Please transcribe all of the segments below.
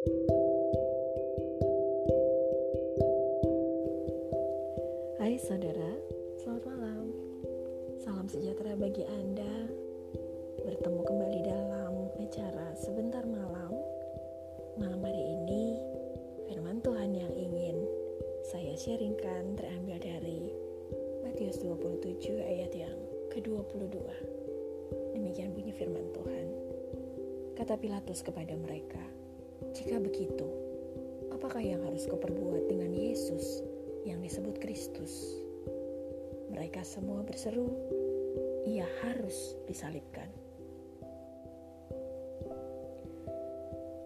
Hai saudara, selamat malam. Salam sejahtera bagi Anda. Bertemu kembali dalam acara Sebentar Malam. Malam hari ini, firman Tuhan yang ingin saya sharingkan terambil dari Matius 27 ayat yang ke-22. Demikian bunyi firman Tuhan. Kata Pilatus kepada mereka, "Jika begitu, apakah yang harus kuperbuat dengan Yesus yang disebut Kristus?" Mereka semua berseru, "Ia harus disalibkan."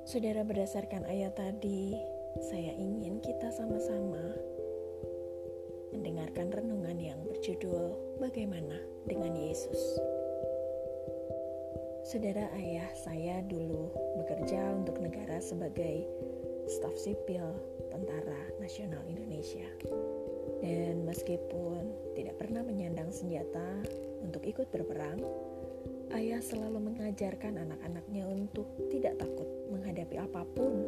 Saudara, berdasarkan ayat tadi, saya ingin kita sama-sama mendengarkan renungan yang berjudul "Bagaimana dengan Yesus". Saudara ayah saya dulu bekerja untuk negara sebagai staf sipil Tentara Nasional Indonesia. Dan meskipun tidak pernah menyandang senjata untuk ikut berperang, ayah selalu mengajarkan anak-anaknya untuk tidak takut menghadapi apa pun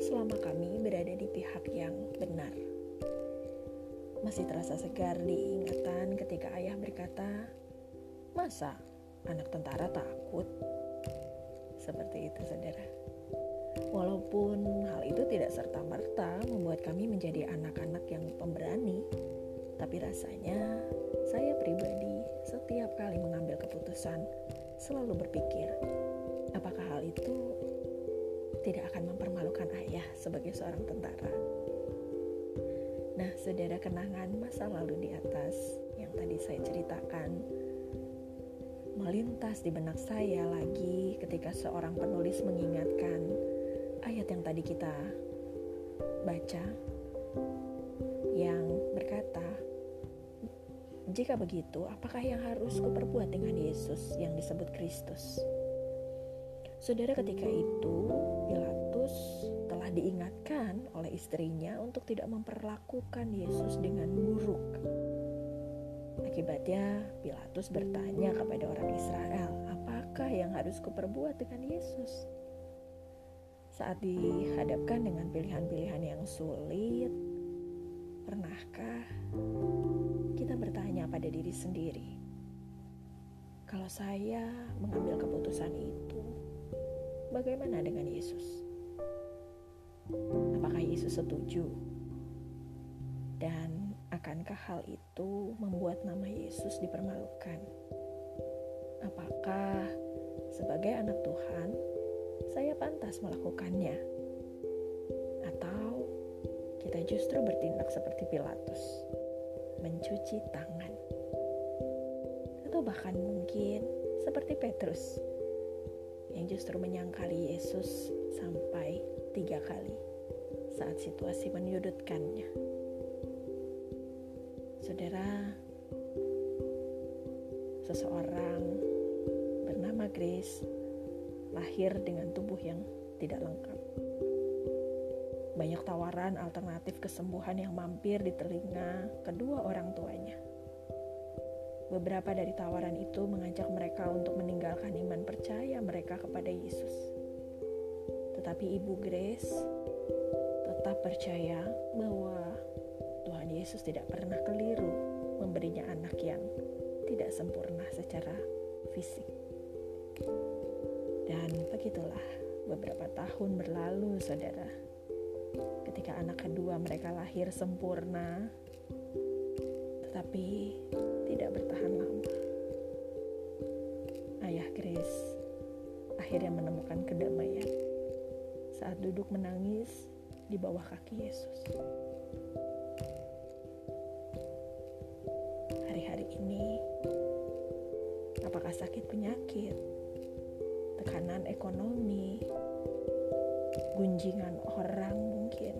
selama kami berada di pihak yang benar. Masih terasa segar diingatan ketika ayah berkata, "Masa anak tentara takut. Seperti itu, saudara. Walaupun hal itu tidak serta-merta membuat kami menjadi anak-anak yang pemberani, tapi rasanya saya pribadi setiap kali mengambil keputusan selalu berpikir, apakah hal itu tidak akan mempermalukan ayah sebagai seorang tentara. Nah, saudara kenangan masa lalu di atas yang tadi saya ceritakan melintas di benak saya lagi ketika seorang penulis mengingatkan ayat yang tadi kita baca yang berkata, "Jika begitu, apakah yang harus kuperbuat dengan Yesus yang disebut Kristus?" Saudara, ketika itu Pilatus telah diingatkan oleh istrinya untuk tidak memperlakukan Yesus dengan buruk Akibatnya, Pilatus bertanya kepada orang Israel, "Apakah yang harus kuperbuat dengan Yesus?" Saat dihadapkan dengan pilihan-pilihan yang sulit, pernahkah kita bertanya pada diri sendiri, "Kalau saya mengambil keputusan itu, bagaimana dengan Yesus?" Apakah Yesus setuju? Dan Akankah hal itu membuat nama Yesus dipermalukan? Apakah sebagai anak Tuhan saya pantas melakukannya? Atau kita justru bertindak seperti Pilatus, mencuci tangan? Atau bahkan mungkin seperti Petrus yang justru menyangkali Yesus sampai tiga kali saat situasi menyudutkannya. Saudara, seseorang bernama Grace lahir dengan tubuh yang tidak lengkap. Banyak tawaran alternatif kesembuhan yang mampir di telinga kedua orang tuanya. Beberapa dari tawaran itu mengajak mereka untuk meninggalkan iman percaya mereka kepada Yesus. Tetapi Ibu Grace tetap percaya bahwa Tuhan Yesus tidak pernah keliru memberinya anak yang tidak sempurna secara fisik. Dan begitulah beberapa tahun berlalu, saudara. Ketika anak kedua mereka lahir sempurna, tetapi tidak bertahan lama. Ayah Grace akhirnya menemukan kedamaian saat duduk menangis di bawah kaki Yesus. Apakah sakit penyakit, tekanan ekonomi, gunjingan orang mungkin,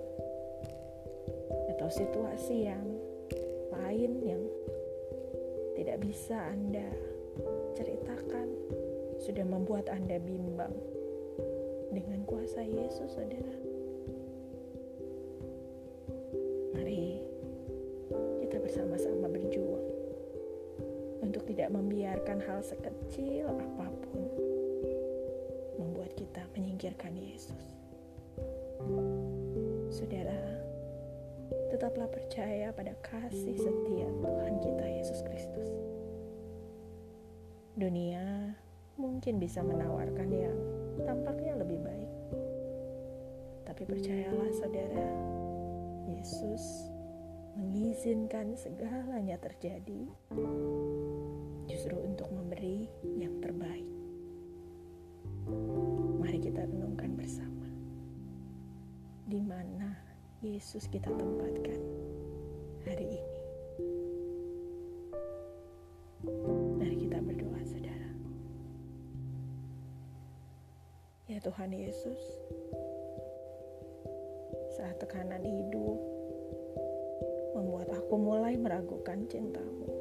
atau situasi yang lain yang tidak bisa Anda ceritakan sudah membuat Anda bimbang dengan kuasa Yesus, saudara. membiarkan hal sekecil apa pun membuat kita menyingkirkan Yesus. Saudara, tetaplah percaya pada kasih setia Tuhan kita Yesus Kristus. Dunia mungkin bisa menawarkan yang tampaknya lebih baik. Tapi percayalah saudara, Yesus mengizinkan segalanya terjadi justru untuk memberi yang terbaik. Mari kita renungkan bersama. Di mana Yesus kita tempatkan hari ini. Mari kita berdoa, saudara. Ya Tuhan Yesus, saat tekanan hidup membuat aku mulai meragukan cintamu.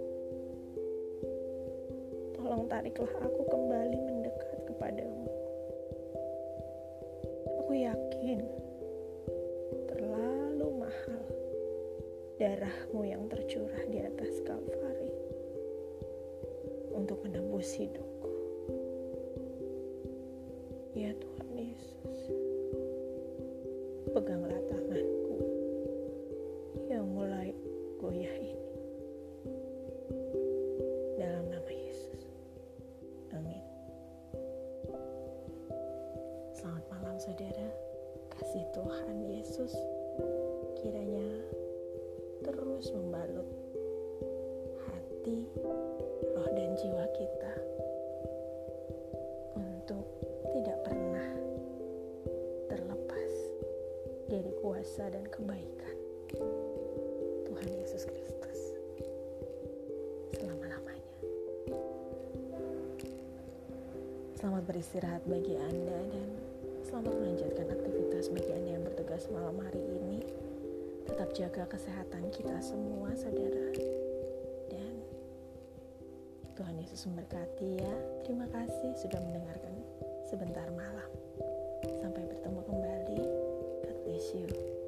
Tolong tariklah aku kembali mendekat kepadamu. Aku yakin terlalu mahal darahmu yang tercurah di atas Kalvari untuk menembus hidupku. Ya Tuhan Yesus, peganglah Selamat malam saudara. Kasih Tuhan Yesus kiranya terus membalut hati, roh dan jiwa kita untuk tidak pernah terlepas dari kuasa dan kebaikan Tuhan Yesus Kristus selama-lamanya. Selamat beristirahat bagi Anda dan selamat melanjutkan aktivitas bagi Anda yang bertugas malam hari ini. Tetap jaga kesehatan kita semua, saudara. Dan Tuhan Yesus memberkati ya. Terima kasih sudah mendengarkan sebentar malam. Sampai bertemu kembali. God bless you.